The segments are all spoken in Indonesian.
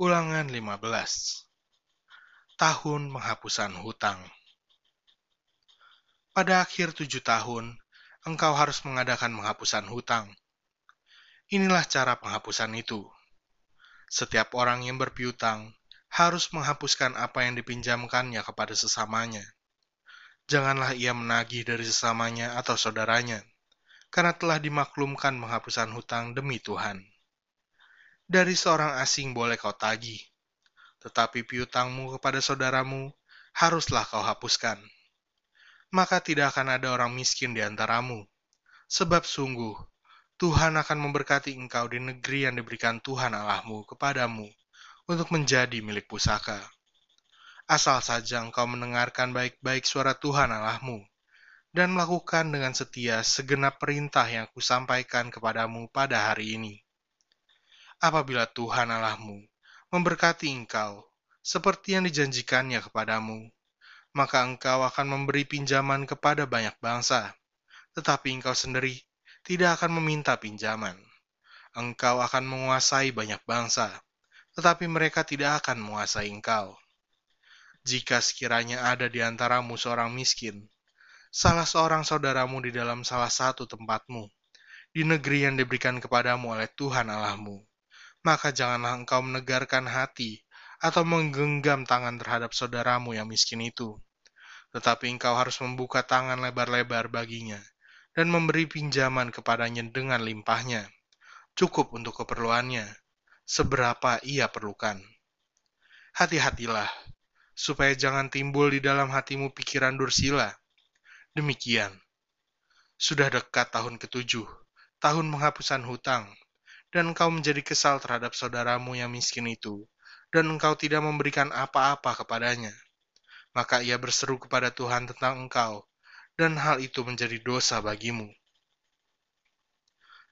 Ulangan 15 Tahun Penghapusan Hutang Pada akhir tujuh tahun, engkau harus mengadakan penghapusan hutang. Inilah cara penghapusan itu. Setiap orang yang berpiutang harus menghapuskan apa yang dipinjamkannya kepada sesamanya. Janganlah ia menagih dari sesamanya atau saudaranya, karena telah dimaklumkan penghapusan hutang demi Tuhan. Dari seorang asing boleh kau tagih, tetapi piutangmu kepada saudaramu haruslah kau hapuskan. Maka tidak akan ada orang miskin di antaramu, sebab sungguh Tuhan akan memberkati engkau di negeri yang diberikan Tuhan Allahmu kepadamu untuk menjadi milik pusaka. Asal saja engkau mendengarkan baik-baik suara Tuhan Allahmu dan melakukan dengan setia segenap perintah yang kusampaikan kepadamu pada hari ini. Apabila Tuhan Allahmu memberkati engkau seperti yang dijanjikannya kepadamu, maka engkau akan memberi pinjaman kepada banyak bangsa, tetapi engkau sendiri tidak akan meminta pinjaman. Engkau akan menguasai banyak bangsa, tetapi mereka tidak akan menguasai engkau. Jika sekiranya ada di antaramu seorang miskin, salah seorang saudaramu di dalam salah satu tempatmu, di negeri yang diberikan kepadamu oleh Tuhan Allahmu, maka janganlah engkau menegarkan hati atau menggenggam tangan terhadap saudaramu yang miskin itu. Tetapi engkau harus membuka tangan lebar-lebar baginya dan memberi pinjaman kepadanya dengan limpahnya, cukup untuk keperluannya, seberapa ia perlukan. Hati-hatilah, supaya jangan timbul di dalam hatimu pikiran dursila. Demikian, sudah dekat tahun ketujuh, tahun penghapusan hutang, dan engkau menjadi kesal terhadap saudaramu yang miskin itu, dan engkau tidak memberikan apa-apa kepadanya. Maka ia berseru kepada Tuhan tentang engkau, dan hal itu menjadi dosa bagimu.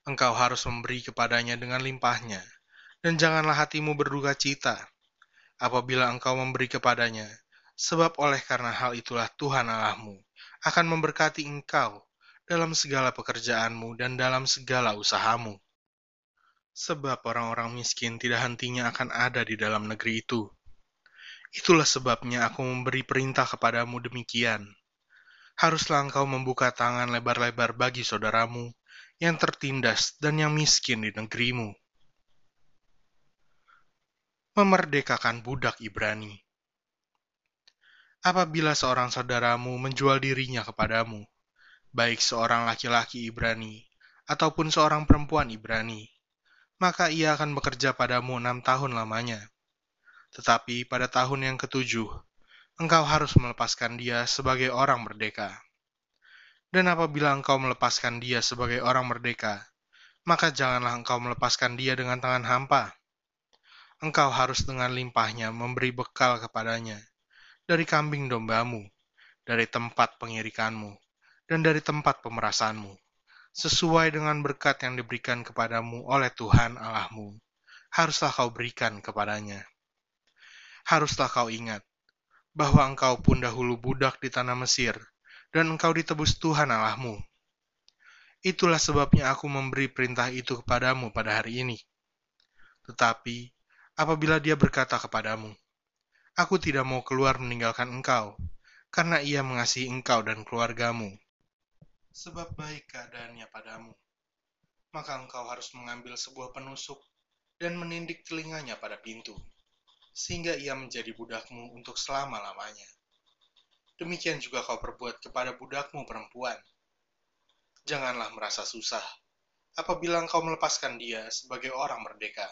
Engkau harus memberi kepadanya dengan limpahnya, dan janganlah hatimu berduka cita apabila engkau memberi kepadanya, sebab oleh karena hal itulah Tuhan Allahmu akan memberkati engkau dalam segala pekerjaanmu dan dalam segala usahamu. Sebab orang-orang miskin tidak hentinya akan ada di dalam negeri itu. Itulah sebabnya aku memberi perintah kepadamu demikian, haruslah engkau membuka tangan lebar-lebar bagi saudaramu yang tertindas dan yang miskin di negerimu. Memerdekakan budak Ibrani Apabila seorang saudaramu menjual dirinya kepadamu, baik seorang laki-laki Ibrani ataupun seorang perempuan Ibrani, maka ia akan bekerja padamu enam tahun lamanya. Tetapi pada tahun yang ketujuh, engkau harus melepaskan dia sebagai orang merdeka. Dan apabila engkau melepaskan dia sebagai orang merdeka, maka janganlah engkau melepaskan dia dengan tangan hampa. Engkau harus dengan limpahnya memberi bekal kepadanya, dari kambing dombamu, dari tempat pengirikanmu, dan dari tempat pemerasanmu, sesuai dengan berkat yang diberikan kepadamu oleh Tuhan Allahmu, haruslah kau berikan kepadanya. Haruslah kau ingat, bahwa engkau pun dahulu budak di tanah Mesir, dan engkau ditebus Tuhan Allahmu. Itulah sebabnya aku memberi perintah itu kepadamu pada hari ini. Tetapi, apabila dia berkata kepadamu, Aku tidak mau keluar meninggalkan engkau, karena ia mengasihi engkau dan keluargamu, sebab baik keadaannya padamu. Maka engkau harus mengambil sebuah penusuk dan menindik telinganya pada pintu sehingga ia menjadi budakmu untuk selama-lamanya. Demikian juga kau perbuat kepada budakmu perempuan. Janganlah merasa susah apabila engkau melepaskan dia sebagai orang merdeka.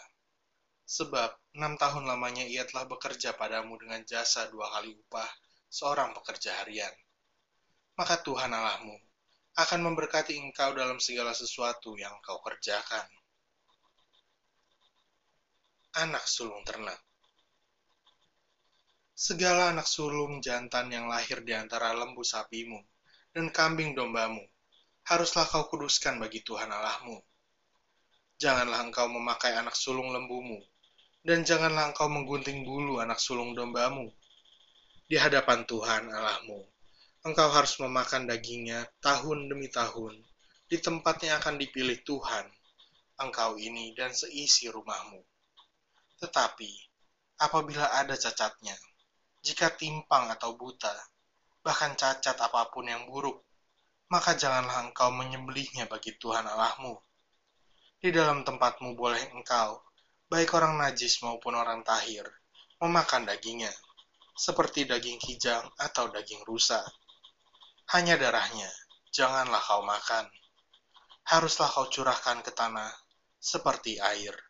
Sebab enam tahun lamanya ia telah bekerja padamu dengan jasa dua kali upah seorang pekerja harian. Maka Tuhan Allahmu akan memberkati engkau dalam segala sesuatu yang kau kerjakan. Anak sulung ternak segala anak sulung jantan yang lahir di antara lembu sapimu dan kambing dombamu, haruslah kau kuduskan bagi Tuhan Allahmu. Janganlah engkau memakai anak sulung lembumu, dan janganlah engkau menggunting bulu anak sulung dombamu. Di hadapan Tuhan Allahmu, engkau harus memakan dagingnya tahun demi tahun, di tempat yang akan dipilih Tuhan, engkau ini dan seisi rumahmu. Tetapi, apabila ada cacatnya. Jika timpang atau buta, bahkan cacat apa pun yang buruk, maka janganlah engkau menyembelihnya bagi Tuhan Allahmu. Di dalam tempatmu boleh engkau, baik orang najis maupun orang tahir, memakan dagingnya, seperti daging kijang atau daging rusa. Hanya darahnya, janganlah kau makan. Haruslah kau curahkan ke tanah seperti air.